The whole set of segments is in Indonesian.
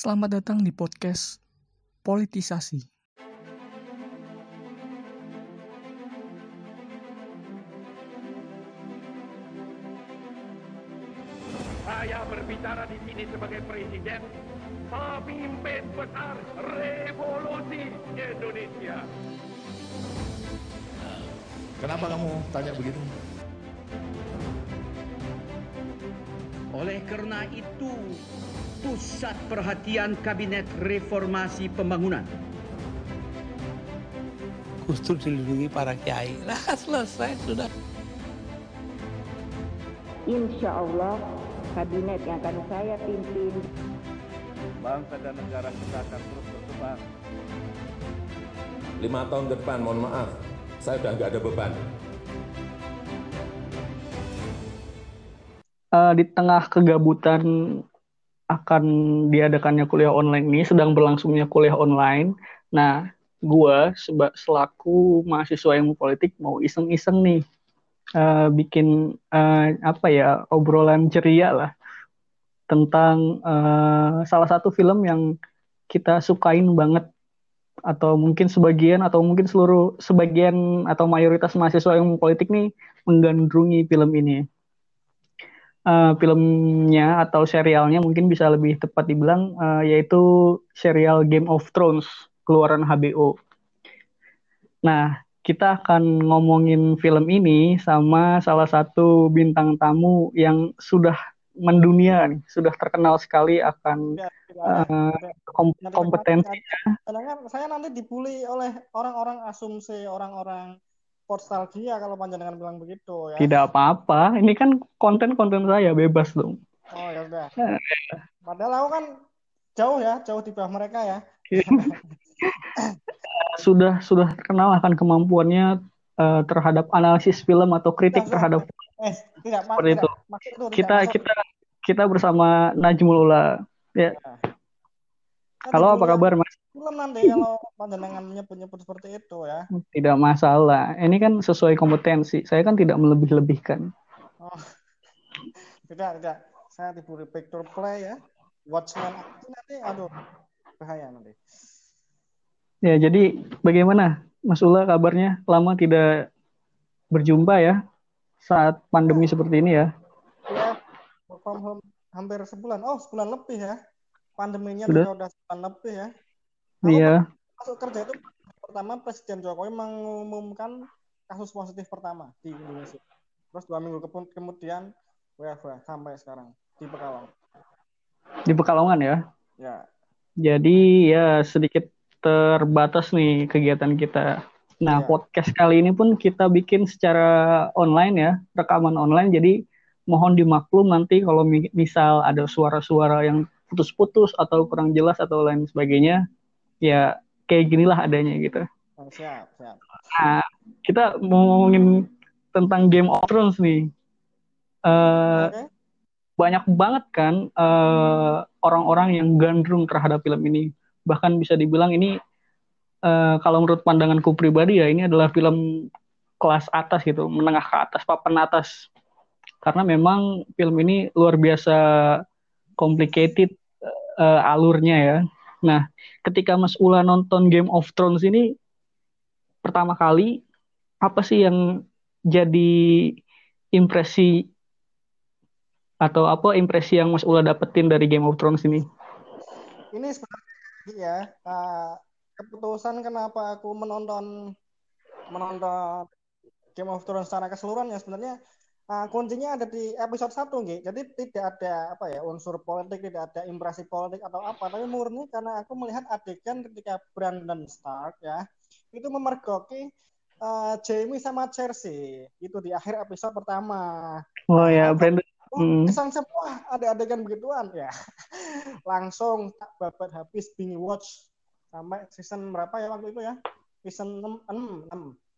Selamat datang di podcast Politisasi. Saya berbicara di sini sebagai presiden, pemimpin besar revolusi Indonesia. Kenapa kamu tanya begitu? Oleh karena itu, pusat perhatian Kabinet Reformasi Pembangunan Gus Dur dilindungi para kiai. Nah, selesai sudah. Insya Allah kabinet yang akan saya pimpin Bangsa dan negara kita akan terus berkembang. lima tahun ke depan, mohon maaf, saya udah nggak ada beban. Eh, di tengah kegabutan akan diadakannya kuliah online ini, sedang berlangsungnya kuliah online. Nah, seba- selaku mahasiswa ilmu politik mau iseng-iseng nih eh, bikin eh, apa ya obrolan ceria lah tentang eh, salah satu film yang kita sukain banget atau mungkin sebagian atau mungkin seluruh sebagian atau mayoritas mahasiswa ilmu politik nih menggandrungi film ini. Eh, filmnya atau serialnya mungkin bisa lebih tepat dibilang eh, yaitu serial Game of Thrones keluaran HBO. Nah, kita akan ngomongin film ini sama salah satu bintang tamu yang sudah mendunia nih, sudah terkenal sekali akan eh, kom- kompetensi Karena kan saya nanti dibully oleh orang-orang asumsi, orang-orang nostalgia kalau panjenengan bilang begitu ya. tidak apa-apa. Ini kan konten-konten saya bebas dong. Oh ya udah. Padahal aku kan jauh ya, jauh di bawah mereka ya. sudah sudah terkenal akan kemampuannya eh, terhadap analisis film atau kritik Tidak, terhadap Eh, tidak. Seperti tidak. itu. Maksud itu kita Maksud- kita kita bersama Najmul Ula. Ya, Kan halo apa kabar Mas? Film nanti kalau panjenengan nyebut-nyebut seperti itu ya. Tidak masalah. Ini kan sesuai kompetensi. Saya kan tidak melebih-lebihkan. Oh. Tidak, tidak. Saya dibully picture play ya. Watchmen nanti aduh bahaya nanti. Ya, jadi bagaimana Mas Ula kabarnya? Lama tidak berjumpa ya saat pandemi seperti ini ya. Ya, from home hampir sebulan. Oh, sebulan lebih ya. Pandeminya Sudah. udah sebulan lebih ya. Aku Iya. masuk kerja itu pertama Presiden Jokowi mengumumkan kasus positif pertama di Indonesia. Terus dua minggu kemudian WFH sampai sekarang di Pekalongan. Di Pekalongan ya. Ya, Jadi ya sedikit terbatas nih kegiatan kita. Nah, Iya. podcast kali ini pun kita bikin secara online ya, rekaman online. Jadi mohon dimaklum nanti kalau mi- misal ada suara-suara yang putus-putus atau kurang jelas atau lain sebagainya, ya kayak ginilah adanya gitu. Oh, siap, siap. Nah, kita mau ngomongin tentang Game of Thrones nih. Eh, Oke. banyak banget kan eh, orang-orang yang gandrung terhadap film ini. Bahkan bisa dibilang ini eh, kalau menurut pandanganku pribadi ya ini adalah film kelas atas gitu, menengah ke atas, papan atas. Karena memang film ini luar biasa complicated eh, alurnya ya. Nah, ketika Mas Ula nonton Game of Thrones ini pertama kali apa sih yang jadi impresi atau apa impresi yang Mas Ula dapetin dari Game of Thrones ini? Ini sebenarnya ya eh, keputusan kenapa aku menonton menonton Game of Thrones secara keseluruhan ya sebenarnya eh, kuncinya ada di episode 1 nggih. Jadi tidak ada apa ya unsur politik, tidak ada impresi politik atau apa, tapi murni karena aku melihat adegan ketika Brandon Stark ya itu memergoki eh, Jamie sama Cersei itu di akhir episode pertama. Oh ya, Brandon. Oh, Hmm. kesan semua ada adegan begituan ya. Langsung tak babat habis binge watch sampai season berapa ya waktu itu ya? Season 6 6. 6.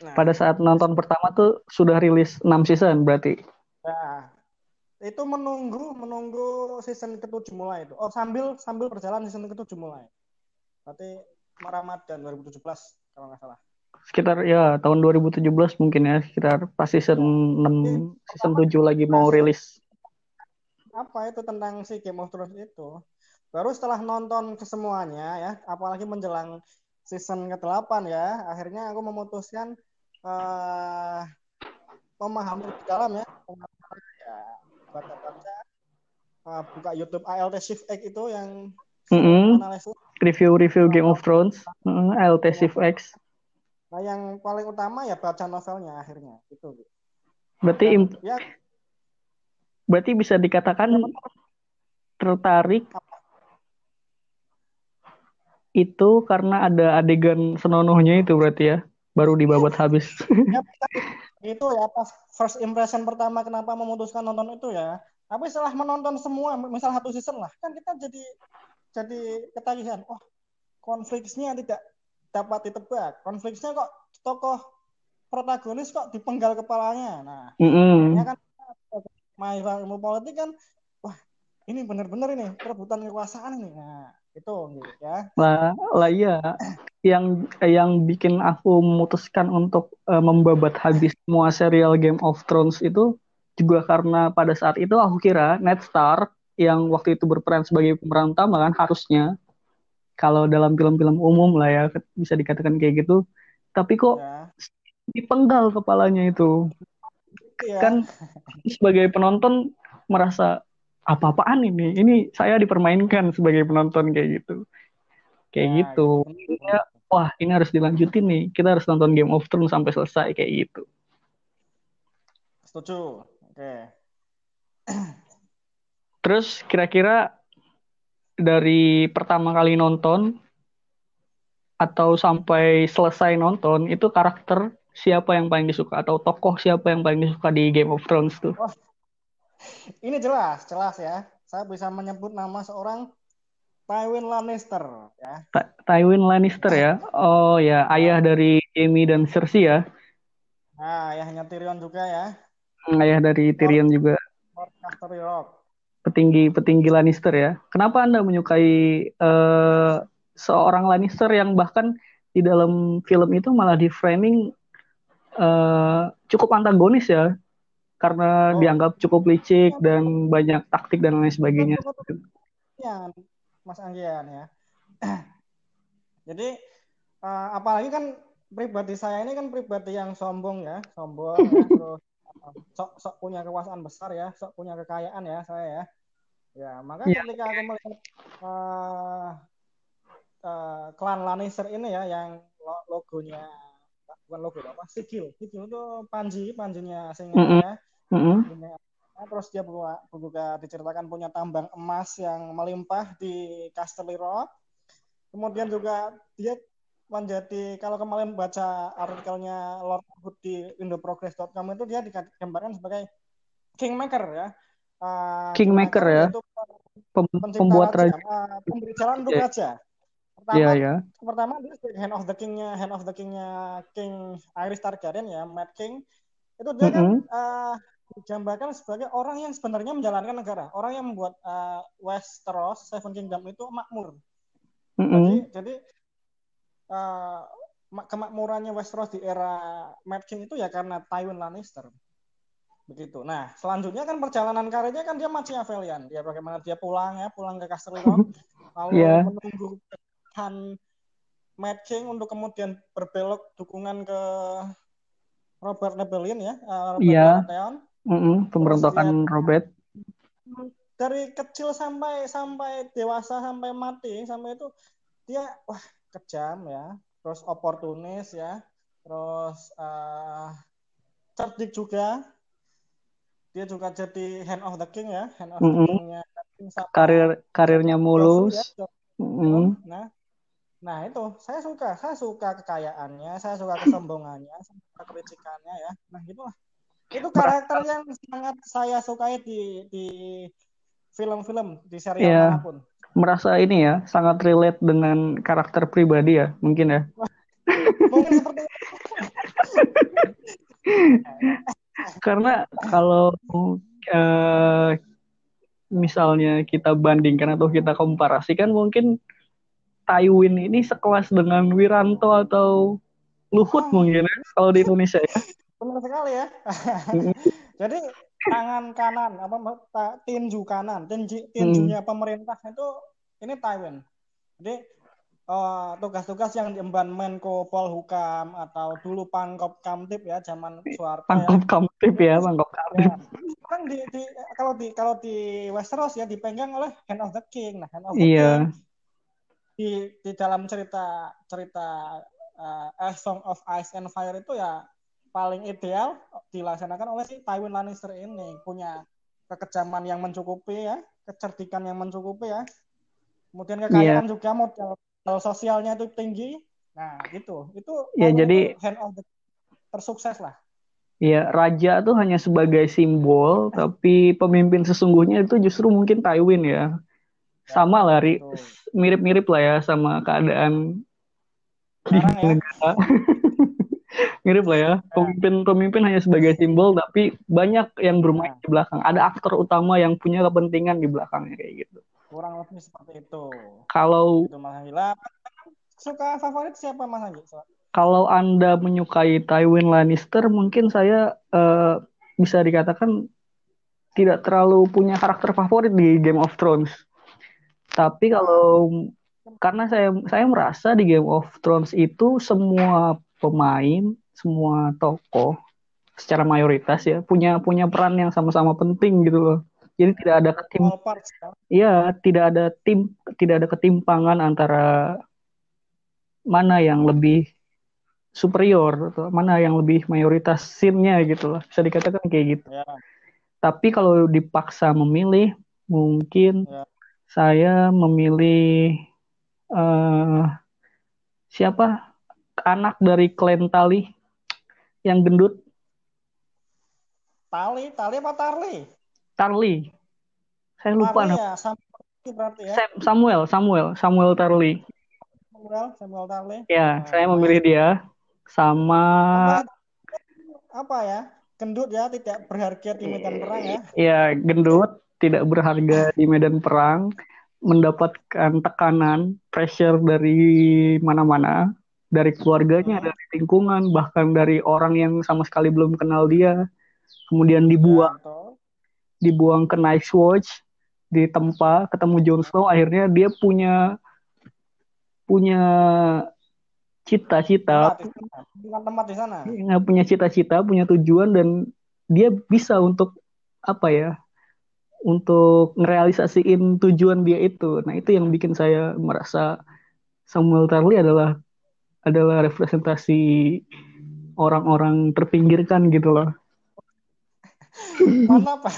Nah, Pada saat nonton pertama tuh sudah rilis 6 season berarti. nah, itu menunggu menunggu season ke-7 mulai itu. Oh, sambil sambil berjalan season ke-7 mulai. Berarti Ramadan 2017 kalau nggak salah. Sekitar ya tahun 2017 mungkin ya, sekitar pas season 6, season 7 lagi mau rilis. apa itu tentang si Game of Thrones itu baru setelah nonton kesemuanya ya, apalagi menjelang season ke-8 ya, akhirnya aku memutuskan uh, memahami lebih dalam ya, ya baca-baca uh, buka YouTube ALT Shift X itu yang Mm -hmm. analisis Review-review Game of Thrones, mm, ALT Shift X. Nah, yang paling utama ya baca novelnya akhirnya itu. Berarti Dan, ya berarti bisa dikatakan tertarik itu karena ada adegan senonohnya itu berarti ya, baru dibabat habis. ya, itu ya pas first impression pertama kenapa memutuskan nonton itu ya. Tapi setelah menonton semua, misal satu season lah, kan kita jadi jadi ketagihan. Oh, konfliknya tidak dapat ditebak. Konfliknya kok tokoh protagonis kok dipenggal kepalanya. Nah, Mm -mm. ya kan mahasiswa ilmu politik kan, wah ini benar-benar ini perebutan kekuasaan ini. Nah, itu gitu ya. Lah, lah iya. Yang yang bikin aku memutuskan untuk uh, membabat habis semua serial Game of Thrones itu juga karena pada saat itu aku kira Ned Stark yang waktu itu berperan sebagai pemeran utama kan harusnya kalau dalam film-film umum lah ya bisa dikatakan kayak gitu. Tapi kok Ya. dipenggal kepalanya itu. Ya. Kan sebagai penonton merasa apa-apaan ini? Ini saya dipermainkan sebagai penonton kayak gitu. Kayak Ya, gitu. Ya, wah, ini harus dilanjutin nih. Kita harus nonton Game of Thrones sampai selesai kayak gitu. Setuju. Oke. Terus kira-kira dari pertama kali nonton atau sampai selesai nonton itu karakter siapa yang paling disuka atau tokoh siapa yang paling disuka di Game of Thrones tuh? Oh, ini jelas, jelas ya. Saya bisa menyebut nama seorang Tywin Lannister ya. Ta- Tywin Lannister ya. Oh ya, ayah dari Jaime dan Cersei ya. Nah, ayahnya Tyrion juga ya. Ayah dari Tyrion juga. Lord Casterly Rock. Petinggi-petinggi Lannister ya. Kenapa Anda menyukai eh, seorang Lannister yang bahkan di dalam film itu malah di framing eh, cukup antagonis ya? Karena Oh. dianggap cukup licik dan banyak taktik dan lain sebagainya. Ya, Mas Anggian ya. Jadi eh, apalagi kan pribadi saya ini kan pribadi yang sombong ya, sombong ya, terus eh, sok sok punya kekuasaan besar ya, sok punya kekayaan ya saya ya. Ya, maka Ya. ketika aku melihat eh, eh, klan Lannister ini ya yang lo- logonya bukan logo apa sigil sigil itu panji panjinya singa Mm-mm. ya Nah, terus dia juga, diceritakan punya tambang emas yang melimpah di Casterly Rock. Kemudian juga dia menjadi kalau kemarin baca artikelnya Lord Hood di indoprogress.com itu dia digambarkan sebagai kingmaker ya. Uh, Kingmaker ya. Pem- pembuat raja, raja. uh, pemberi jalan untuk Iya. raja. Pertama, Iya ya. pertama dia sebagai hand of the king-nya hand of the king-nya King Iris Targaryen ya, Mad King. Itu dia kan Mm-mm. uh, digambarkan sebagai orang yang sebenarnya menjalankan negara, orang yang membuat uh, Westeros Seven Kingdom itu makmur. Jadi, Mm-mm. jadi uh, ma- kemakmurannya Westeros di era Mad King itu ya karena Tywin Lannister. Begitu. Nah, selanjutnya kan perjalanan karirnya kan dia Machiavellian. Dia bagaimana dia pulang ya, pulang ke Casterly Rock, lalu Iya. menunggu kedatangan Mad King untuk kemudian berbelok dukungan ke Robert Rebellion ya, uh, Robert Iya. Baratheon. Mm-mm. Pemberontakan Robert. dari kecil sampai sampai dewasa sampai mati sampai itu dia wah kejam ya terus oportunis ya terus uh, cerdik juga dia juga jadi hand of the king ya hand of the Mm-mm. kingnya Karir karirnya mulus. ya. Mm-mm. nah nah itu saya suka saya suka kekayaannya saya suka kesombongannya saya suka kelicikannya ya nah gitulah itu karakter yang sangat saya sukai di di film-film di serial Iya. mana pun Merasa ini ya, sangat relate dengan karakter pribadi ya, mungkin ya. mungkin seperti Karena kalau eh, misalnya kita bandingkan atau kita komparasikan mungkin Tywin ini sekelas dengan Wiranto atau Luhut Oh. mungkin ya, kalau di Indonesia ya. Benar sekali ya jadi tangan kanan apa ta- tinju kanan tinju, tinjunya pemerintah itu ini Tywin. Jadi eh, tugas-tugas yang diemban Menko Polhukam atau dulu Pangkop Kamtip ya zaman Soeharto. Pangkop kamtip ya, pangkop kamtip. Ya. Kan di, di kalau di kalau di Westeros ya dipegang oleh Hand of the King. Nah, Hand of the Iya. King di di dalam cerita cerita eh, A Song of Ice and Fire itu ya paling ideal dilaksanakan oleh si Tywin Lannister ini punya kekejaman yang mencukupi ya, kecerdikan yang mencukupi ya. Kemudian kekayaan Iya. juga modal, modal sosialnya itu tinggi. Nah, gitu. Itu Ya, Tywin jadi- itu hand of the tersukses lah. Iya, raja tuh hanya sebagai simbol, tapi pemimpin sesungguhnya itu justru mungkin Tywin ya. Sama lah, mirip-mirip lah ya sama keadaan di ya. Mirip lah ya. Pemimpin-pemimpin hanya sebagai simbol, tapi banyak yang bermain di belakang. Ada aktor utama yang punya kepentingan di belakangnya kayak gitu. Kurang lebih seperti itu. Kalau Itu Mas suka favorit siapa Mas Anggi? Kalau Anda menyukai Tywin Lannister, mungkin saya eh, bisa dikatakan tidak terlalu punya karakter favorit di Game of Thrones. Tapi kalau karena saya saya merasa di Game of Thrones itu semua pemain, semua tokoh secara mayoritas ya punya punya peran yang sama-sama penting gitu loh. Jadi tidak ada ketim ya. Iya, tidak ada tim, tidak ada ketimpangan antara mana yang lebih superior atau mana yang lebih mayoritas scene-nya gitu loh. Bisa dikatakan kayak gitu. Ya. Tapi kalau dipaksa memilih, mungkin Ya. saya memilih eh siapa? Anak dari klan Tali yang gendut, Tali, Tali apa Tarli? Tarly. Saya lupa Tarli ya, Samuel ya. Sam- Samuel, Samuel, Samuel Tarly. Samuel, Samuel Tarli. Ya, Nah, saya memilih dia sama Apa, ya? Gendut ya, tidak berharga di medan perang ya. ya gendut, tidak berharga di medan perang, mendapatkan tekanan, pressure dari mana-mana, dari keluarganya, dari lingkungan, bahkan dari orang yang sama sekali belum kenal dia. Kemudian dibuang, betul. dibuang ke Night's Watch, ditempa, ketemu Jon Snow, akhirnya dia punya punya cita-cita, Tempat di sana. Bukan tempat di sana. nggak punya cita-cita, punya tujuan dan dia bisa untuk apa ya? Untuk ngerealisasiin tujuan dia itu. Nah, itu yang bikin saya merasa Samuel Tarly adalah adalah representasi orang-orang terpinggirkan gitu loh. Mantap, Pak.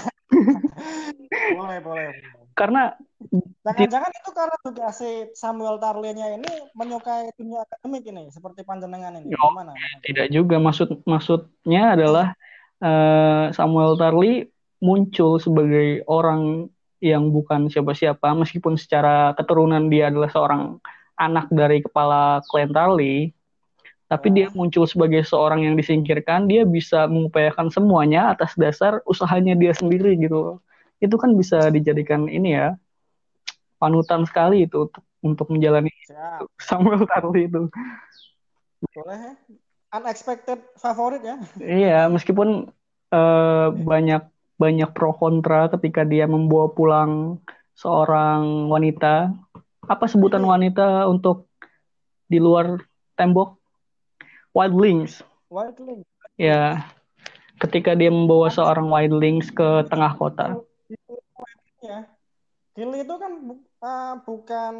boleh, boleh. Karena Jangan-jangan itu karena juga si Samuel Tarly-nya ini menyukai dunia akademik ini, seperti panjenengan ini. Oh. Gimana? tidak juga maksud maksudnya adalah eh, Samuel Tarly muncul sebagai orang yang bukan siapa-siapa meskipun secara keturunan dia adalah seorang anak dari kepala klan Tarly tapi dia muncul sebagai seorang yang disingkirkan dia bisa mengupayakan semuanya atas dasar usahanya dia sendiri gitu itu kan bisa dijadikan ini ya panutan sekali itu untuk untuk menjalani Siap. Samuel Tarly itu Boleh ya? Unexpected favorit ya? Iya, meskipun eh, banyak banyak pro kontra ketika dia membawa pulang seorang wanita. Apa sebutan wanita untuk di luar tembok? Wildlings. Wildling. Ya, ketika dia membawa seorang wildlings ke tengah kota. Ya. Gili itu kan ah, bukan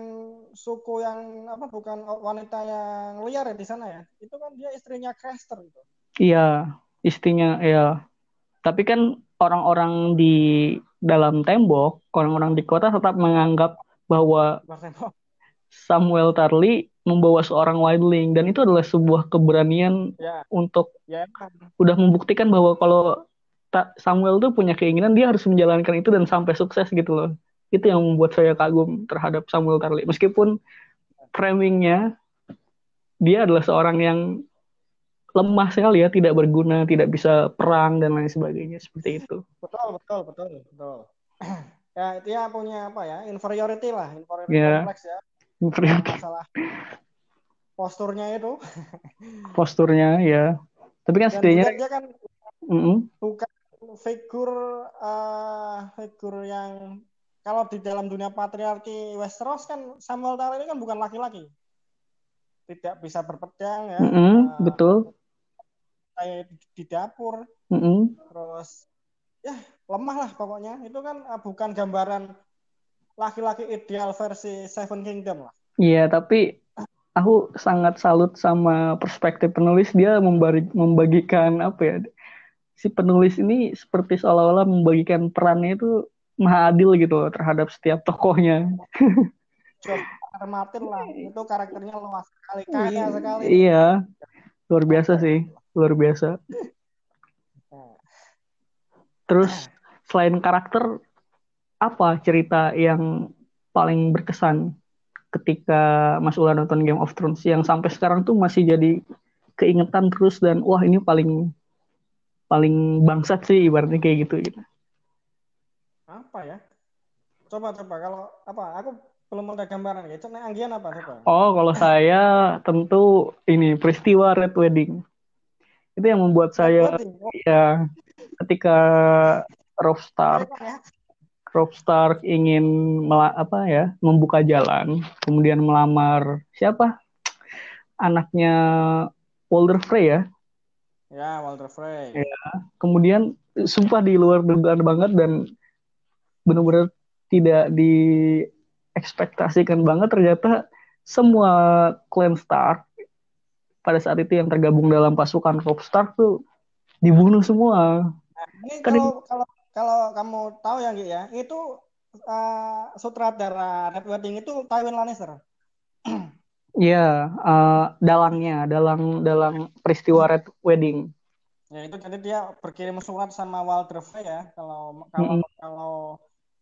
suku yang apa bukan wanita yang liar ya di sana ya. Itu kan dia istrinya Craster itu. Iya, istrinya ya. Tapi kan orang-orang di dalam tembok, orang-orang di kota tetap menganggap bahwa. Samuel Tarly membawa seorang wildling dan itu adalah sebuah keberanian Ya, untuk ya. udah membuktikan bahwa kalau Samuel tuh punya keinginan dia harus menjalankan itu dan sampai sukses gitu loh. Itu yang membuat saya kagum terhadap Samuel Tarly. Meskipun framingnya dia adalah seorang yang lemah sekali ya, tidak berguna, tidak bisa perang dan lain sebagainya seperti itu. Betul, betul, betul, betul. ya, dia punya apa ya? Inferiority lah, inferiority Ya. complex ya. Inferiority Masalah posturnya itu. posturnya ya. Tapi kan Dan setidaknya dia kan mm-mm, bukan figur eh, figur yang kalau di dalam dunia patriarki Westeros kan Samuel Tarly ini kan bukan laki-laki. Tidak bisa berpedang ya. Mm-mm, Eh, betul. kayak di dapur Mm-mm. terus ya lemah lah pokoknya itu kan eh, bukan gambaran laki-laki ideal versi Seven Kingdom lah Iya, tapi aku sangat salut sama perspektif penulis dia membari- membagikan apa ya? Si penulis ini seperti seolah-olah membagikan perannya itu maha adil gitu loh terhadap setiap tokohnya. George. Martin lah itu karakternya luas sekali kaya sekali Iya, luar biasa sih, luar biasa. Terus selain karakter, apa cerita yang paling berkesan ketika Mas Ula nonton Game of Thrones yang sampai sekarang tuh masih jadi keingetan terus dan wah ini paling paling bangsat sih ibaratnya kayak gitu gitu. apa ya? Coba coba. Kalau apa? Aku belum ada gambaran gitu nah Anggian apa? Coba. Oh, kalau saya tentu ini peristiwa Red Wedding. Itu yang membuat saya ya ketika Robb Stark ya. Robb Stark ingin mela- apa ya membuka jalan, kemudian melamar siapa anaknya Walder Frey ya. ya Walter Frey Iya. Kemudian sumpah di luar dugaan banget dan benar-benar tidak diekspektasikan banget ternyata semua klan Stark pada saat itu yang tergabung dalam pasukan Robb Stark tuh dibunuh semua. Ini Kan kalau kalau kalau kamu tahu ya Gi, ya, itu eh, sutradara Red Wedding itu Tywin Lannister. Ya, eh, dalangnya, dalang dalang peristiwa Red Wedding. Ya itu jadi dia berkirim surat sama Walter Frey ya. Kalau kalau Mm-mm. kalau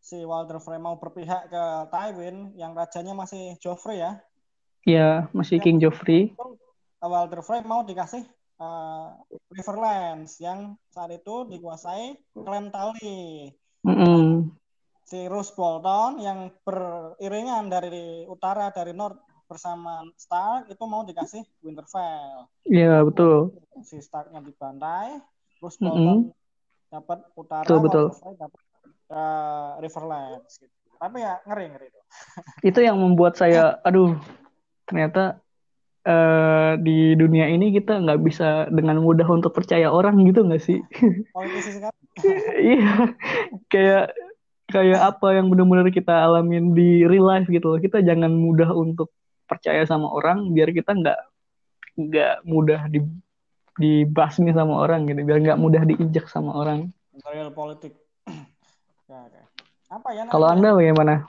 si Walter Frey mau berpihak ke Tywin, yang rajanya masih Joffrey ya. Ya, masih King Joffrey. Walter Frey mau dikasih eh, Riverlands yang saat itu dikuasai klan Tully. Mm-mm. si Roose Bolton yang beriringan dari utara dari North bersama Stark itu mau dikasih Winterfell. Ya, betul. Si Starknya dibantai, Mm-mm. Bolton dapat utara, Betul, betul. Winterfell dapat eh, Riverlands. Gitu. Tapi ya ngeri ngeri itu. Itu yang membuat saya, aduh, ternyata eh, di dunia ini kita nggak bisa dengan mudah untuk percaya orang gitu nggak sih? Politisi sekali. Iya, kayak kayak apa yang benar-benar kita alamin di real life gitu loh. Kita jangan mudah untuk percaya sama orang biar kita nggak nggak mudah di dibasmi sama orang gitu, biar nggak mudah diinjak sama orang. Real politik. ya. Apa ya Kalau? Anda bagaimana?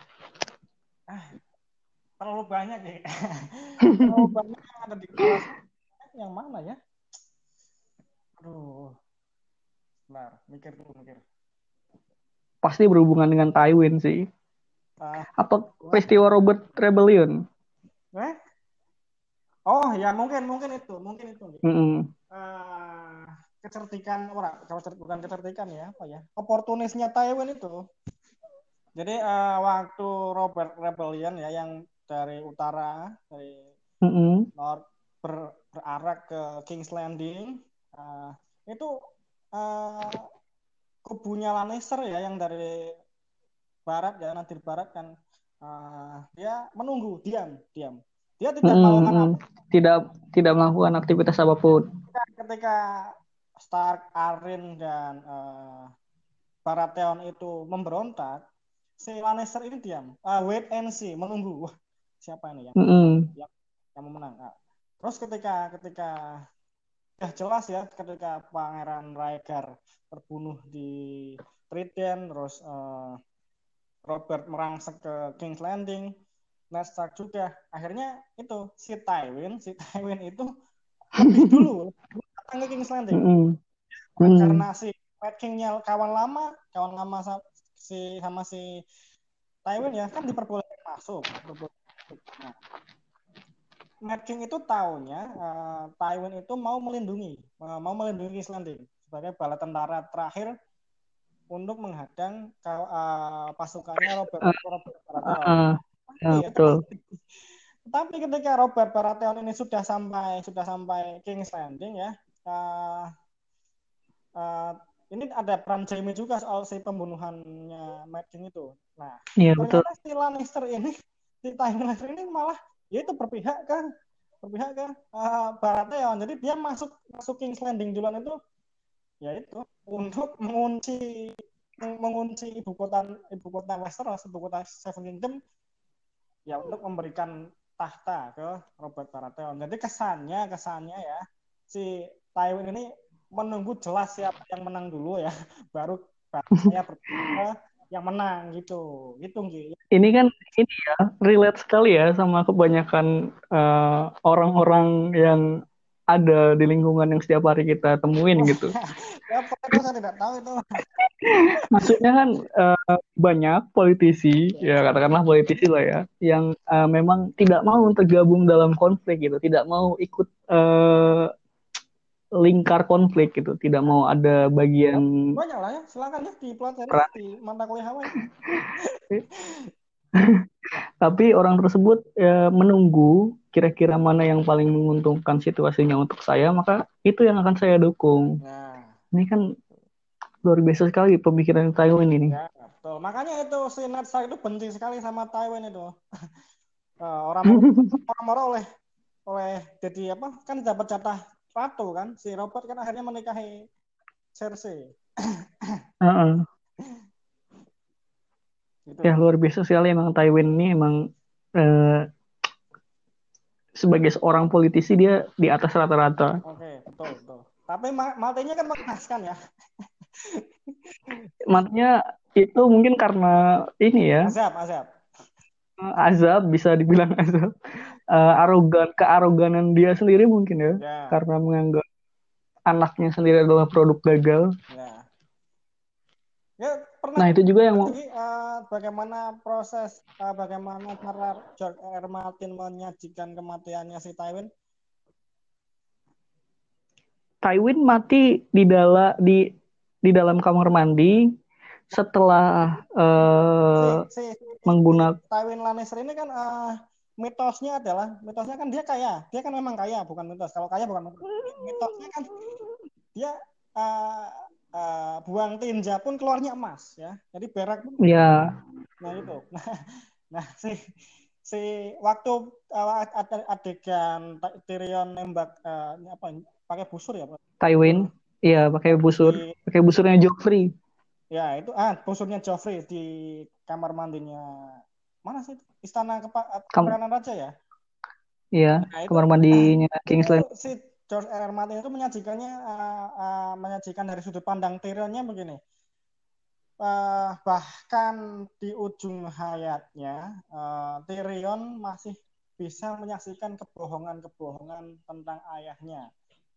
Terlalu banyak ya. terlalu banyak yang ada di kelas. Yang mana ya? Aduh. Bentar, mikir dulu mikir. Pasti berhubungan dengan Tywin sih. Ah, Apa peristiwa Robert Rebellion? Eh? Oh ya mungkin mungkin itu mungkin itu Mm-mm. Eh, kecerdikan orang bukan kecerdikan ya apa ya oportunisnya Taiwan itu jadi eh, waktu Robert Rebellion ya yang dari utara dari Mm-mm. North ber- berarah ke King's Landing eh, itu eh, kubunya Lannister ya yang dari barat ya nanti barat kan eh, dia menunggu diam diam dia tidak Mm-mm, melakukan apa Tidak tidak melakukan aktivitas apa pun. ketika Stark, Arryn dan eh, Baratheon itu memberontak, si Lannister ini diam, Ah, wait and see, menunggu. Siapa ini yang Mm-mm. yang mau menang? Ah, Terus ketika ketika ya jelas ya, ketika Pangeran Rhaegar terbunuh di Trident, terus eh, Robert merangsek ke King's Landing, Ned Stark juga. Akhirnya itu si Tywin, si Tywin itu lebih dulu datang ke King's Landing Mm-mm. Mm. karena si Mad King-nya kawan lama, kawan lama si sama si Tywin ya kan diperbolehkan masuk. diperbolehkan masuk. Nah, Mad King itu taunya eh, Tywin itu mau melindungi, eh, mau melindungi King's Landing sebagai bala tentara terakhir untuk menghadang eh, pasukannya Robert Robert Baratheon. Ya, Iya. betul. Tapi ketika Robert Baratheon ini sudah sampai sudah sampai King's Landing ya, eh, eh, ini ada peran Jaime juga soal si pembunuhannya Mad King itu. Nah, Iya betul. ternyata si Lannister ini, si Lannister ini malah ya itu berpihak kan, berpihak kan uh, Baratheon. Jadi dia masuk masuk King's Landing duluan itu, ya itu untuk mengunci mengunci ibu kota ibu kota Westeros, ibu kota Seven Kingdom, ya untuk memberikan tahta ke Robert Baratheon. Jadi kesannya kesannya ya si Tywin ini menunggu jelas siapa yang menang dulu ya, baru saya berpikir yang menang gitu, gitu Nggi. Ini kan ini ya relate sekali ya sama kebanyakan eh, orang-orang yang ada di lingkungan yang setiap hari kita temuin gitu. ya, pokoknya saya tidak tahu itu. Maksudnya kan eh, banyak politisi, ya katakanlah politisi lah ya, yang eh, memang tidak mau tergabung dalam konflik gitu, tidak mau ikut eh, lingkar konflik gitu, tidak mau ada bagian Banyak lah ya, silakan ya dipelajari di mata kuliah awal. tapi orang tersebut ya, menunggu kira-kira mana yang paling menguntungkan situasinya untuk saya, maka itu yang akan saya dukung. Nah, Ini kan luar biasa sekali pemikiran Taiwan ini. ya betul. Makanya itu si Stark itu benci sekali sama Tywin itu. Eh, orang orang oleh oleh jadi apa kan dapat jatah ratu kan si Robert kan akhirnya menikahi Cersei Heeh. gitu. Ya luar biasa sekali emang Taiwan ini emang eh, sebagai seorang politisi dia di atas rata-rata. Oke, betul betul. Tapi ma- matinya kan mengenaskan ya. Makanya itu mungkin karena ini ya Azab, azab. Azab bisa dibilang azab Eh, arogan kearoganan dia sendiri mungkin ya Ya, karena menganggap anaknya sendiri adalah produk gagal. ya. Ya, pernah Nah itu juga yang mau eh, bagaimana proses eh, bagaimana cara George R. Martin menyajikan kematiannya si Tywin? Tywin mati di dalam di di dalam kamar mandi setelah eh, Si, si, si menggunakan Tywin Lannister ini kan eh, mitosnya adalah mitosnya kan dia kaya, dia kan memang kaya bukan mitos. Kalau kaya bukan mitos. Mitosnya kan dia eh, eh, buang tinja pun keluarnya emas ya. Jadi berak pun ya Nah itu. Nah, nah si si waktu uh, ad- adegan Tyrion nembak uh, apa pakai busur ya, Pak? Tywin iya pakai busur pakai busurnya Joffrey ya itu ah busurnya Joffrey di kamar mandinya mana sih itu? Istana kepa, Kam- Kepresidenan Raja ya. iya Nah itu kamar mandinya King's itu Landing si George R. R. Martin itu menyajikannya uh, uh, menyajikan dari sudut pandang Tyrionnya begini. Uh, bahkan di ujung hayatnya uh, Tyrion masih bisa menyaksikan kebohongan-kebohongan tentang ayahnya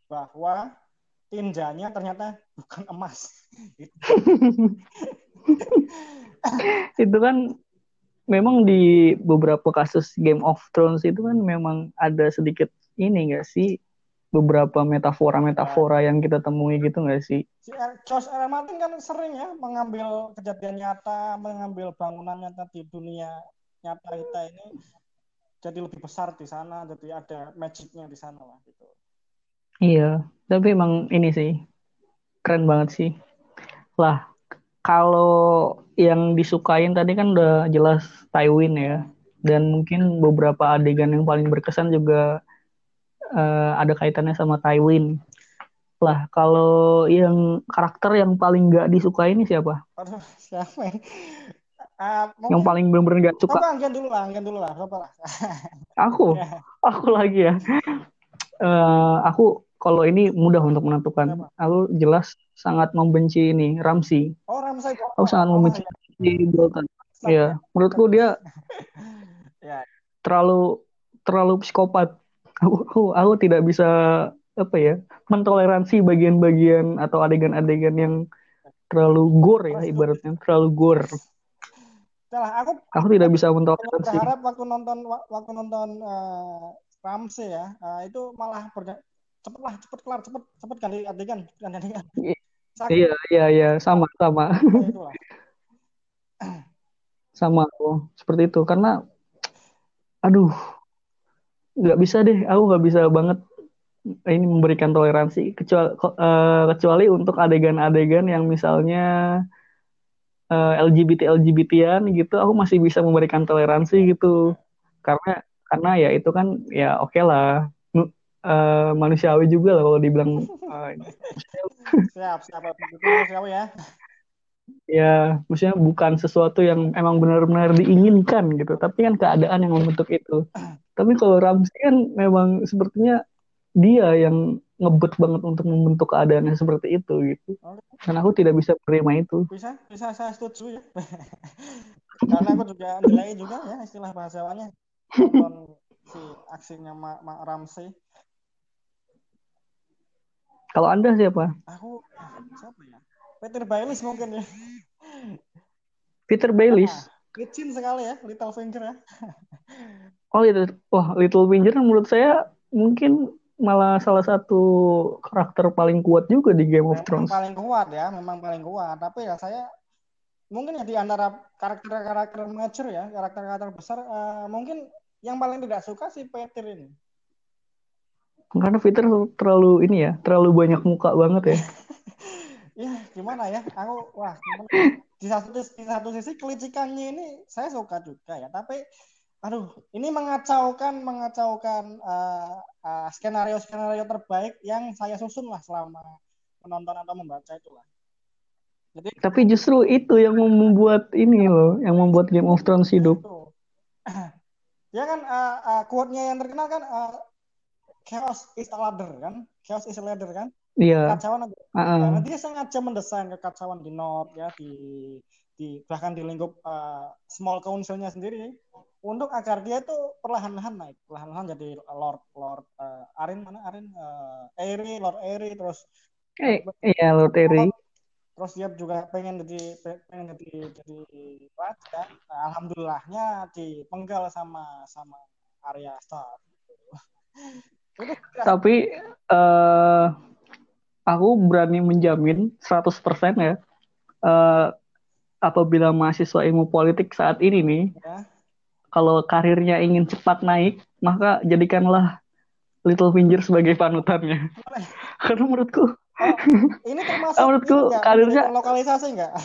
bahwa tinjanya ternyata bukan emas. Gitu. itu kan memang di beberapa kasus Game of Thrones itu kan memang ada sedikit ini enggak sih beberapa metafora-metafora yang kita temui gitu nggak sih Si R- George R. R. Martin kan sering ya mengambil kejadian nyata, mengambil bangunan nyata di dunia nyata kita ini jadi lebih besar di sana, jadi ada magicnya di sana lah gitu. Iya tapi emang ini sih keren banget sih. Lah kalau yang disukain tadi kan udah jelas Tywin ya. Dan mungkin beberapa adegan yang paling berkesan juga eh, ada kaitannya sama Tywin. Lah kalau yang karakter yang paling nggak disukai ini siapa? Aduh, siapa ini? Ah, yang mungkin paling bener-bener nggak suka. Angkat dulu lah, angkat dulu lah, aku? Ya, aku lagi ya. Eh, aku kalau ini mudah untuk menentukan. Aku jelas sangat membenci ini Ramsey. Oh, Ramsay aku sangat Oh, membenci ya. Ramsey Bolton Stop. ya menurutku dia Ya, terlalu terlalu psikopat. Aku, aku aku tidak bisa apa ya mentoleransi bagian-bagian atau adegan-adegan yang terlalu gore ya ibaratnya. terlalu gore. Salah, aku aku tidak bisa mentoleransi. berharap waktu nonton waktu nonton eh, Ramsay ya, eh, itu malah cepet lah, cepet kelar, cepet cepet ganti adegan, ganti adegan. Sakit. Iya iya iya. Sama sama. Lah. sama aku seperti itu. Karena aduh nggak bisa deh. Aku nggak bisa banget ini memberikan toleransi kecuali eh, kecuali untuk adegan-adegan yang misalnya eh, LGBT LGBTan gitu aku masih bisa memberikan toleransi gitu. Karena karena ya itu kan ya oke lah Eh, manusiawi juga lah kalau dibilang eh, Siap, siap. Manusiawi ya. ya maksudnya bukan sesuatu yang emang benar-benar diinginkan gitu tapi kan keadaan yang membentuk itu tapi kalau Ramsey kan memang sepertinya dia yang ngebet banget untuk membentuk keadaannya seperti itu gitu dan aku tidak bisa menerima itu Bisa, bisa saya setuju ya. Karena aku juga nilai juga ya istilah bahasanya nonton si aksinya Mak, Mak Ramsey. Kalau anda siapa Aku siapa ya? Peter Bailis mungkin ya. Peter Baylis Ah, licin sekali ya, Little Finger ya. oh itu wah Little Finger menurut saya mungkin malah salah satu karakter paling kuat juga di Game of Thrones paling kuat ya, memang paling kuat. Tapi ya saya mungkin ya di antara karakter-karakter mature ya, karakter-karakter besar, eh, mungkin yang paling tidak suka si Peter ini. Karena Peter terlalu ini ya terlalu banyak muka banget ya Ya gimana ya, aku wah gimana? di satu di satu sisi kelicikannya ini saya suka juga ya, tapi aduh ini mengacaukan mengacaukan eh, eh, skenario-skenario terbaik yang saya susun lah selama menonton atau membaca itulah. Jadi Tapi justru itu yang membuat ini loh, yang membuat Game of Thrones hidup. itu ya kan eh, eh, quote-nya yang terkenal kan eh, chaos is a ladder kan, chaos is a ladder kan, Iya. kacauan Heeh. Karena dia sengaja mendesain kekacauan di North ya di di bahkan di lingkup uh, small councilnya sendiri untuk agar dia tuh perlahan-lahan naik, perlahan-lahan jadi Lord Lord uh, Arin mana Arin uh, Aery, Lord Aery terus Eh, iya Lord Terry. terus dia juga pengen jadi pengen jadi jadi raja. Nah, alhamdulillahnya dipenggal sama sama Arya Stark. Tapi eh aku berani menjamin 100% ya. eh apabila mahasiswa ilmu politik saat ini nih, ya. kalau karirnya ingin cepat naik, maka jadikanlah Littlefinger sebagai panutannya. Karena menurutku Oh, ini termasuk menurutku ini karirnya- lokalisasi enggak?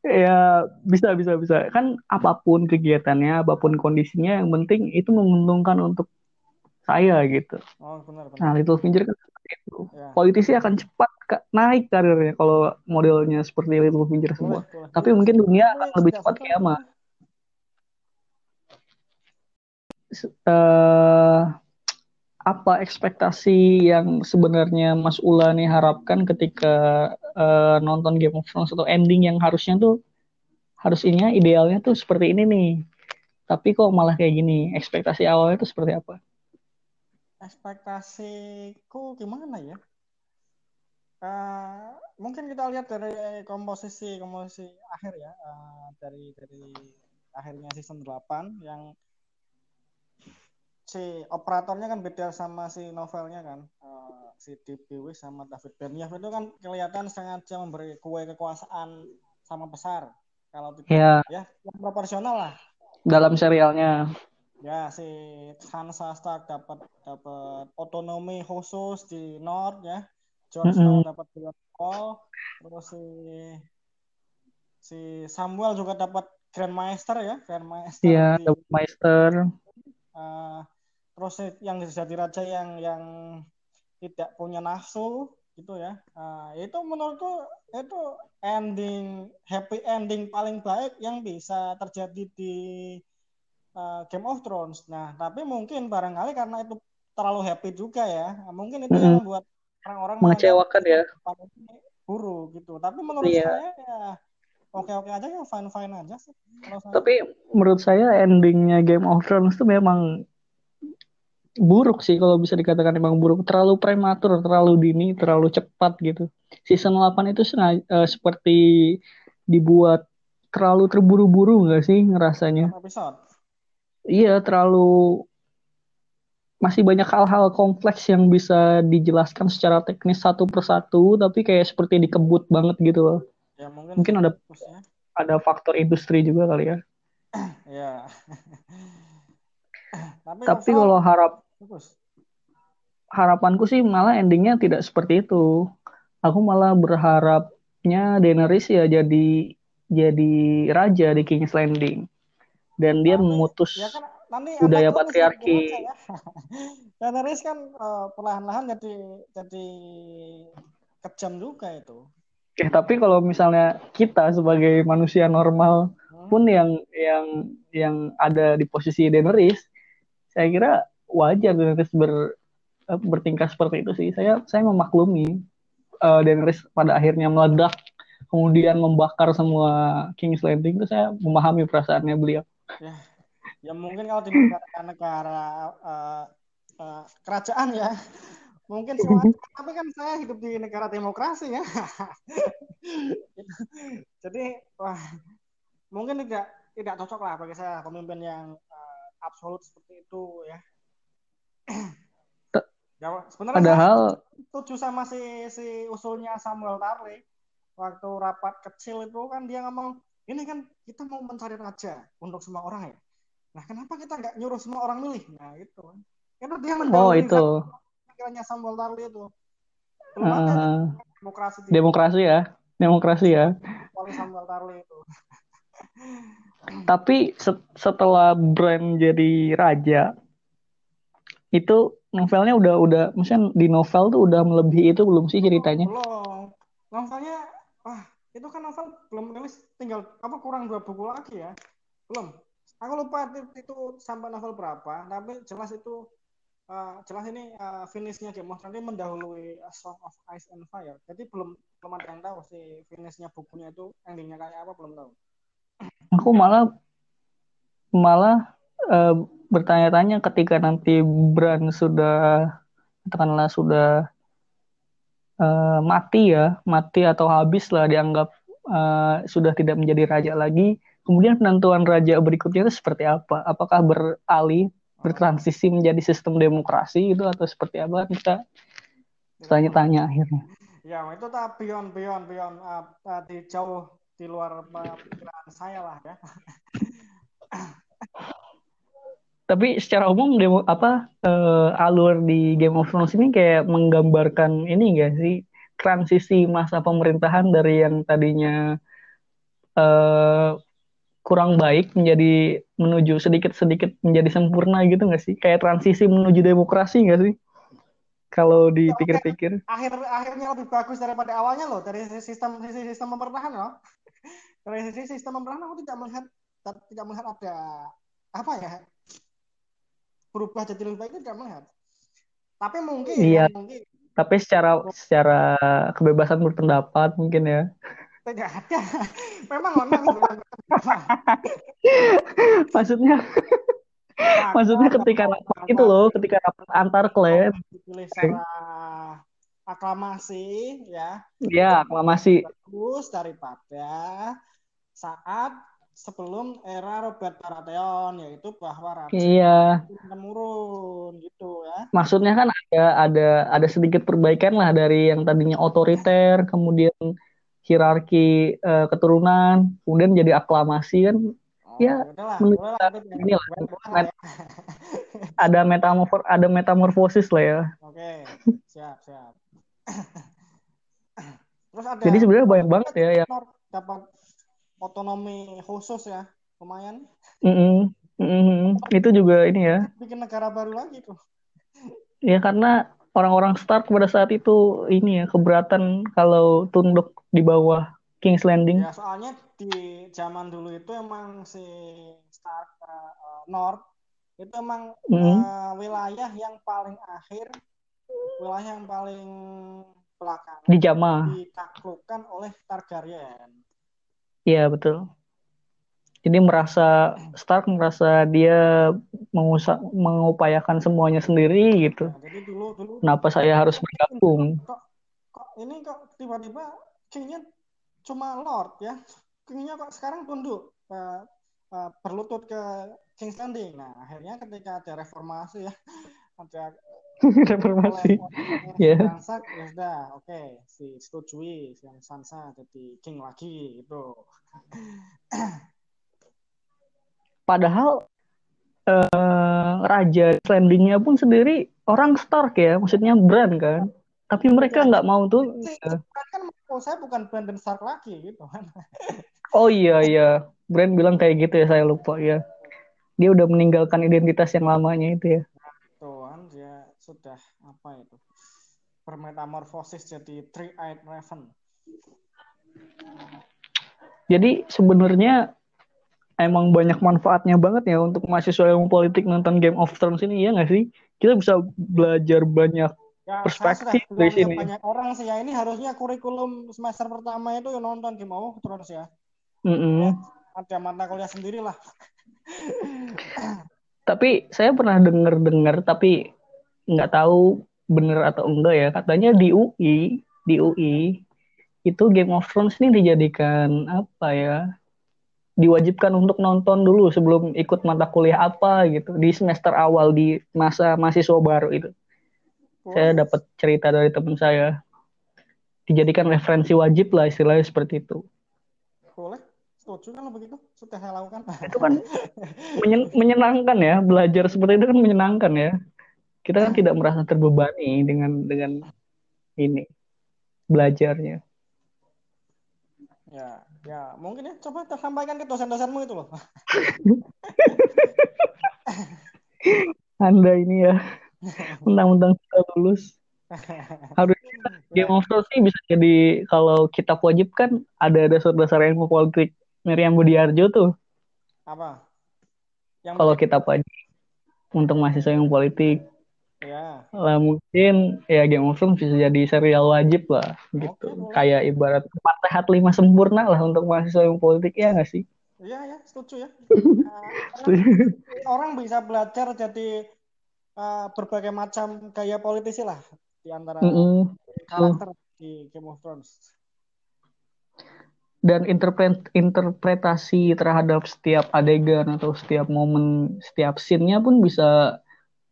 ya bisa bisa bisa kan apa pun kegiatannya apa pun kondisinya yang penting itu menguntungkan untuk saya gitu Oh, benar benar. nah Littlefinger kan seperti itu Ya. politisi akan cepat naik karirnya kalau modelnya seperti Littlefinger semua Boleh, boleh. tapi mungkin dunia akan lebih cepat kiamat eh, apa ekspektasi yang sebenarnya Mas Ula nih harapkan ketika eh, nonton Game of Thrones atau ending yang harusnya tuh harus ininya idealnya tuh seperti ini nih. Tapi kok malah kayak gini? Ekspektasi awalnya tuh seperti apa? Ekspektasiku gimana ya? Eh, mungkin kita lihat dari komposisi komposisi akhir ya eh, dari dari akhirnya season 8 yang si operatornya kan beda sama si novelnya kan Eh, si. Weiss sama David Benioff itu kan kelihatan sengaja memberi kue kekuasaan sama besar kalau tidak Ya, ya yang proporsional lah dalam serialnya. Ya, si Sansa Stark dapat dapat otonomi khusus di North ya. Jon Snow Mm-mm. dapat Grand Wall, terus si si Samuel juga dapat Grand Maester ya, Grand Iya, di Double Meister. Si- yang jadi raja yang yang tidak punya nafsu gitu ya. Eh, itu menurutku itu ending happy ending paling baik yang bisa terjadi di uh, Game of Thrones. Nah, tapi mungkin barangkali karena itu terlalu happy juga ya, mungkin itu yang Mm-mm. membuat orang-orang Mengecewakan ya. buruk gitu. Tapi menurut Iya. saya ya oke-oke aja ya, fine-fine aja sih. Kalau saya. Tapi menurut saya endingnya Game of Thrones itu memang buruk sih kalau bisa dikatakan memang buruk. Terlalu prematur, terlalu dini, terlalu cepat gitu. Season 8 itu sengaja, eh, seperti dibuat terlalu terburu-buru nggak sih ngerasanya? episode. Iya, terlalu masih banyak hal-hal kompleks yang bisa dijelaskan secara teknis satu persatu, tapi kayak seperti dikebut banget gitu loh. Ya mungkin Mungkin ada fokusnya. ada faktor industri juga kali ya. Ya. Tapi, Tapi kalau harap harapanku sih malah endingnya tidak seperti itu. Aku malah berharapnya Daenerys ya jadi jadi raja di King's Landing dan dia Tapi memutus ya kan nanti budaya patriarki. ya. Daenerys kan eh, perlahan-lahan jadi jadi kejam juga itu. Eh, tapi kalau misalnya kita sebagai manusia normal Hmm. pun yang yang yang ada di posisi Daenerys, saya kira wajar Daenerys ber, bertingkah seperti itu sih. Saya saya memaklumi eh, Daenerys pada akhirnya meledak, kemudian membakar semua King's Landing itu saya memahami perasaannya beliau. Ya, ya mungkin kalau di negara-negara eh, eh, kerajaan ya, mungkin semuanya. Tapi kan saya hidup di negara demokrasi ya. Jadi wah mungkin tidak tidak cocok lah bagi saya pemimpin yang absolut seperti itu ya. Ya, sebenarnya Padahal setuju sama si si usulnya Samuel Tarly waktu rapat kecil itu kan dia ngomong ini kan kita mau mencari raja untuk semua orang ya. Nah kenapa kita nggak nyuruh semua orang milih? Nah itu kan. Karena dia oh mendahului itu pikirannya Samuel Tarly itu. Belum ada eh, demokrasi demokrasi ya, demokrasi ya. kecuali Samuel Tarly itu. Tapi se- setelah Bran jadi raja, itu novelnya udah udah, misalnya di novel tuh udah melebihi itu belum sih ceritanya? Belum. Novelnya, wah itu kan novel belum rilis, tinggal apa kurang dua buku lagi ya. Belum. Aku lupa itu, sampai novel berapa, tapi jelas itu eh, jelas ini eh, finishnya Game of Thrones mendahului A Song of Ice and Fire. Jadi belum belum ada yang tahu sih finishnya bukunya itu endingnya kayak apa belum tahu. Aku malah malah eh, bertanya-tanya ketika nanti Bran sudah katakanlah sudah eh, mati ya, mati atau habis lah dianggap eh, sudah tidak menjadi raja lagi. Kemudian penentuan raja berikutnya itu seperti apa? Apakah beralih, bertransisi menjadi sistem demokrasi itu atau seperti apa? Kita tanya-tanya akhirnya. Ya itu tak beyond beyond eh, eh, di jauh di luar pikiran saya lah ya. Tapi secara umum demo apa eh, alur di Game of Thrones ini kayak menggambarkan ini enggak sih transisi masa pemerintahan dari yang tadinya eh, kurang baik menjadi menuju sedikit-sedikit menjadi sempurna gitu nggak sih? Kayak transisi menuju demokrasi nggak sih? Kalau dipikir-pikir. akhir akhirnya lebih bagus daripada awalnya loh dari sistem sistem pemerintahan loh. Dari sisi sistem pemerintahan aku tidak melihat tidak melihat ada apa ya berubah jadi lebih baik itu tidak melihat. Tapi mungkin Iya. mungkin. Tapi secara secara kebebasan berpendapat mungkin ya. tidak ada. Memang memang Maksudnya maksudnya ketika rapat itu loh, ketika rapat antar klan, dipilih secara aklamasi ya. Ya aklamasi. bagus daripada saat sebelum era Robert Baratheon yaitu bahwa raja Iya. menurun gitu ya. Maksudnya kan ada ada ada sedikit perbaikan lah dari yang tadinya otoriter, kemudian hierarki eh, keturunan, kemudian jadi aklamasi kan Oh, Ya, nanti ini lah, met- ya. ada metamorfor ada metamorfosis lah ya. Oke, siap, siap. Terus ada Jadi sebenarnya banyak banget ya yang dapat otonomi khusus ya, lumayan. Mm-mm, mm-mm. itu juga ini ya. Bikin negara baru lagi tuh. Ya karena orang-orang Stark pada saat itu ini ya keberatan kalau tunduk di bawah King's Landing. Ya soalnya di zaman dulu itu emang si Stark eh, eh, North itu emang Mm. eh, wilayah yang paling akhir, wilayah yang paling belakangan Dijamah. ditaklukkan oleh Targaryen. Iya betul. Jadi merasa Stark merasa dia mengusa- mengupayakan semuanya sendiri gitu. Nah, jadi dulu dulu Kenapa saya harus bergabung? kok kok ini kok tiba-tiba kingnya cuma lord ya kingnya kok sekarang tunduk eh, eh, berlutut ke King's Landing nah akhirnya ketika ada reformasi ya ada Reformasi. oleh Ya. Sansa ya sudah oke si setujui yang Sansa jadi king lagi gitu Padahal eh, raja landingnya pun sendiri orang Stark ya, maksudnya brand kan. Tapi mereka nggak mau tuh. Si- ya. kan saya bukan Brandon Stark lagi gitu kan. Oh iya iya, brand bilang kayak gitu ya saya lupa ya. Dia udah meninggalkan identitas yang lamanya itu ya. Tuh kan dia sudah apa itu bermetamorfosis jadi three-eyed raven. Jadi sebenarnya emang banyak manfaatnya banget ya untuk mahasiswa ilmu politik nonton Game of Thrones ini ya nggak sih? Kita bisa belajar banyak. Ya, Perspektif dari sini. banyak orang sih ya ini harusnya kurikulum semester pertama itu yang nonton Game of Thrones ya. Mm-mm. Ada mata kuliah sendiri lah. Tapi saya pernah denger-dengar tapi nggak tahu bener atau enggak ya. Katanya di UI, di UI itu Game of Thrones ini dijadikan apa ya? Diwajibkan untuk nonton dulu sebelum ikut mata kuliah apa gitu di semester awal di masa mahasiswa baru itu. Saya dapat cerita dari teman saya. Dijadikan referensi wajib lah istilahnya seperti itu. Boleh, setuju kan begitu? Sudah saya lakukan. Itu kan menyen- menyenangkan ya, belajar seperti itu kan menyenangkan ya. Kita kan tidak merasa terbebani dengan dengan ini belajarnya. Ya, ya mungkin ya coba tersampaikan ke dosen-dosenmu itu loh. Anda ini ya, mentang-mentang sudah lulus. Harusnya Game of Thrones ini bisa jadi kalau kitab wajib kan ada dasar-dasar ilmu politik Miriam Budiarjo tuh. Apa? Yang Kalau kitab wajib untuk mahasiswa yang politik. ya, lah mungkin ya Game of Thrones bisa jadi serial wajib lah gitu Oke, kayak ibarat empat sehat lima sempurna lah untuk mahasiswa yang politik ya nggak sih iya ya, setuju ya. Karena orang bisa belajar jadi uh, berbagai macam gaya politisi lah di antara Mm-mm. karakter di Game of Thrones. Dan interpret interpretasi terhadap setiap adegan atau setiap momen setiap scene-nya pun bisa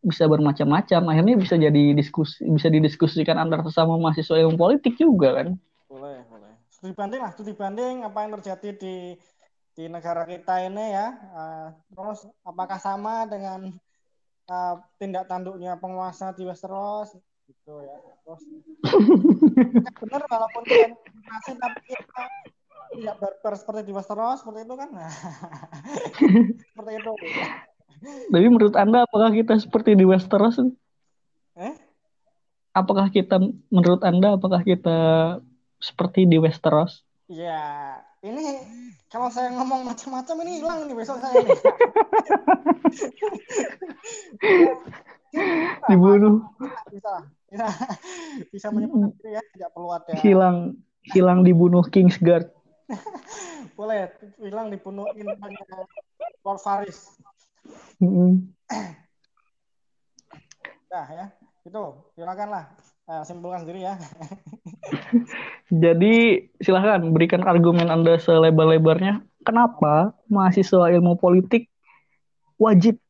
bisa bermacam-macam akhirnya bisa jadi diskusi bisa didiskusikan antar sesama mahasiswa ilmu politik juga kan Boleh, boleh. Studi banding lah, studi banding apa yang terjadi di di negara kita ini ya. Uh, terus apakah sama dengan uh, tindak tanduknya penguasa di Westeros gitu ya. Terus benar walaupun kita tapi kita barbar seperti di Westeros seperti itu kan. seperti itu. tapi menurut anda apakah kita seperti di Westeros Eh? apakah kita menurut anda apakah kita seperti di Westeros Ya, ini kalau saya ngomong macam-macam ini hilang nih besok saya nih. dibunuh bisa bisa bisa menyebutkan ya tidak perlu ada hilang hilang dibunuh Kingsguard boleh hilang dibunuh intannya Lord Varys Mm-mm. nah ya itu silakan lah Nah, simpulkan sendiri ya Jadi silahkan berikan argumen Anda selebar-lebarnya. Kenapa mahasiswa ilmu politik wajib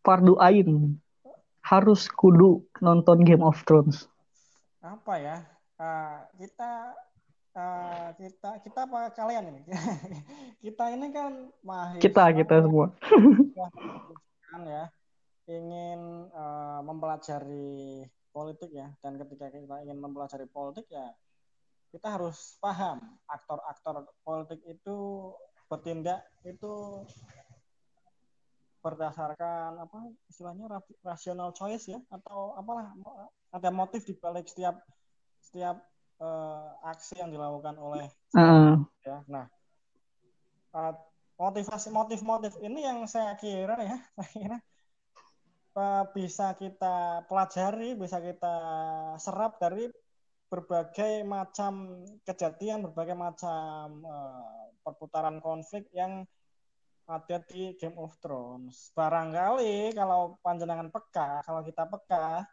fardu ain harus kudu nonton Game of Thrones? apa ya Ah, kita ah, kita kita apa kalian ini? Kita ini kan mahasiswa. Kita kita semua. kan ya ingin eh, mempelajari politik ya. Dan ketika kita ingin mempelajari politik ya kita harus paham aktor-aktor politik itu bertindak itu berdasarkan apa istilahnya ra- rational choice ya atau apalah ada motif di balik setiap setiap eh, aksi yang dilakukan oleh Heeh. ya. Nah, uh, motivasi motif-motif ini yang saya kira ya, saya kira uh, bisa kita pelajari, bisa kita serap dari berbagai macam kejadian, berbagai macam uh, perputaran konflik yang ada di Game of Thrones. Barangkali kalau panjenengan peka, kalau kita peka,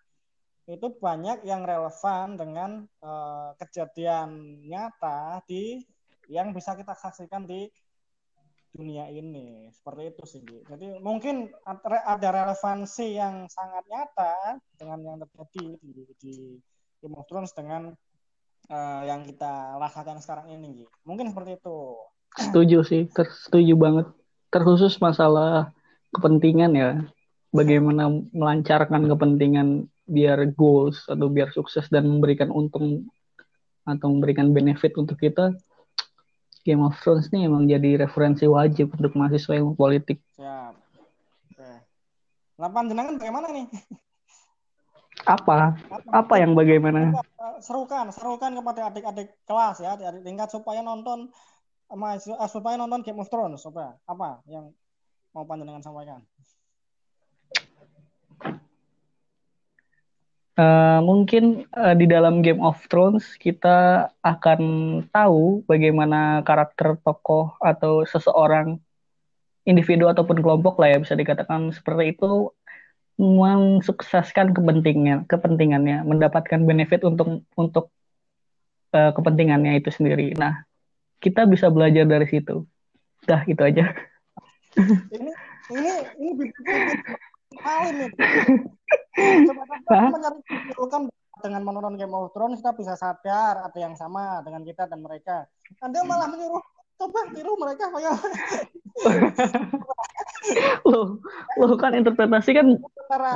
itu banyak yang relevan dengan eh, kejadian nyata di yang bisa kita saksikan di dunia ini. Seperti itu sih jadi mungkin ada relevansi yang sangat nyata dengan yang terjadi di, di Game of Thrones dengan eh, yang kita rasakan sekarang ini mungkin seperti itu. Setuju sih, ter- setuju banget. Terkhusus masalah kepentingan ya. Bagaimana melancarkan kepentingan biar goals atau biar sukses dan memberikan untung atau memberikan benefit untuk kita Game of Thrones ini emang jadi referensi wajib untuk mahasiswa ilmu politik. Siap. Oke. Nah, panjenengan bagaimana nih? Apa? Apa yang bagaimana? Serukan, serukan kepada adik-adik kelas ya, adik-adik tingkat supaya nonton mahasiswa eh, supaya nonton Game of Thrones, supaya apa yang mau panjenengan sampaikan? Eh, mungkin uh, di dalam Game of Thrones kita akan tahu bagaimana karakter tokoh atau seseorang individu ataupun kelompok lah ya bisa dikatakan seperti itu mensukseskan kepentingan kepentingannya mendapatkan benefit untuk untuk uh, kepentingannya itu sendiri. Nah kita bisa belajar dari situ. Dah itu aja. Ini ini ini ini Coba kita mencari kan dengan menonton Game of Thrones kita bisa sadar ada yang sama dengan kita dan mereka. Anda malah menyuruh coba tiru mereka kayak lo lo kan interpretasi kan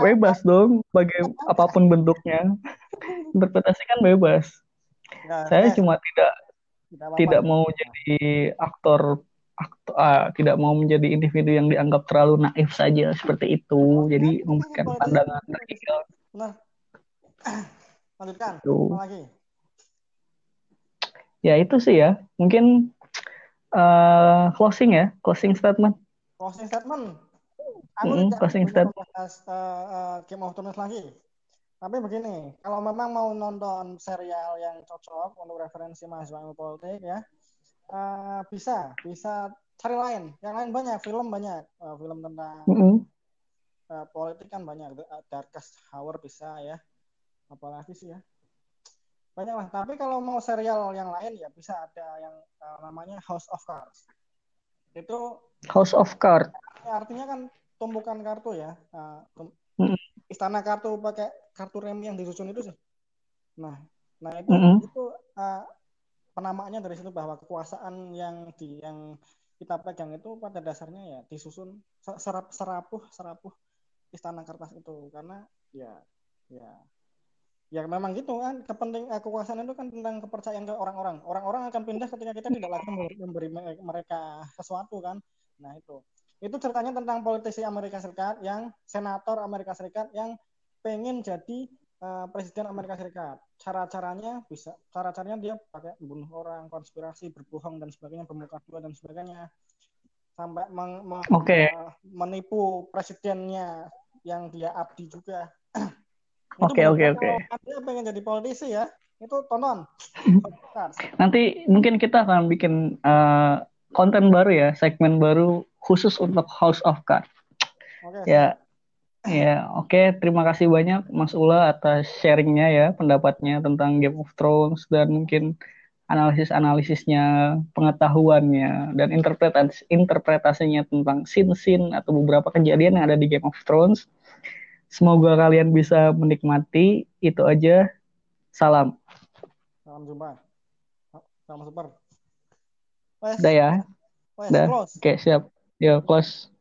bebas dong bagi apa pun bentuknya. Interpretasi kan bebas. Nah, saya eh, cuma tidak tidak mau jadi aktor, uh, tidak mau menjadi individu yang dianggap terlalu naif saja seperti itu. Jadi memberikan pandangan kritikal. Nah, lanjutkan. Apa lagi? Ya itu sih ya. Mungkin uh, closing ya, closing statement. Closing statement. Aku mm closing statement. Bahas, uh, uh, Game of Thrones lagi. Tapi begini, kalau memang mau nonton serial yang cocok untuk referensi mahasiswa ilmu politik ya, uh, bisa bisa cari lain. Yang lain banyak film banyak. Uh, film tentang mm -hmm. uh, politik kan banyak. Darkest Hour bisa ya. Apalagi sih ya. Banyak lah. Tapi kalau mau serial yang lain ya bisa. Ada yang uh, namanya House of Cards. Itu House of Cards. artinya kan tumpukan kartu ya. Uh, tum mm -hmm. istana kartu pakai kartu remi yang disusun itu sih. Nah nah itu mm -hmm. itu uh, penamaannya dari situ bahwa kekuasaan yang di yang kita pegang itu pada dasarnya ya disusun serap serapuh serapuh istana kertas itu. Karena ya ya ya memang gitu kan kepenting eh, kekuasaan itu kan tentang kepercayaan ke orang-orang. Orang-orang akan pindah ketika kita tidak lagi memberi, memberi mereka sesuatu kan. Nah itu. Itu ceritanya tentang politisi Amerika Serikat yang senator Amerika Serikat yang pengen jadi uh, presiden Amerika Serikat. Cara-caranya bisa, cara-caranya dia pakai bunuh orang, konspirasi, berbohong dan sebagainya, bermuka dua dan sebagainya, sampai meng, meng, okay. uh, menipu presidennya yang dia abdi juga. Oke oke oke. Dia pengen jadi politisi ya, itu tonton. Nanti mungkin kita akan bikin uh, konten baru ya, segmen baru khusus untuk House of Cards. Okay, ya, Ya, oke. Okay. Terima kasih banyak Mas Ula atas sharingnya ya, pendapatnya tentang Game of Thrones dan mungkin analisis-analisisnya, pengetahuannya, dan interpretasi interpretasinya tentang scene-scene atau beberapa kejadian yang ada di Game of Thrones. Semoga kalian bisa menikmati. Itu aja. Salam. Salam jumpa. Salam super. Udah ya. Udah. Oke, okay, siap. Yo, close.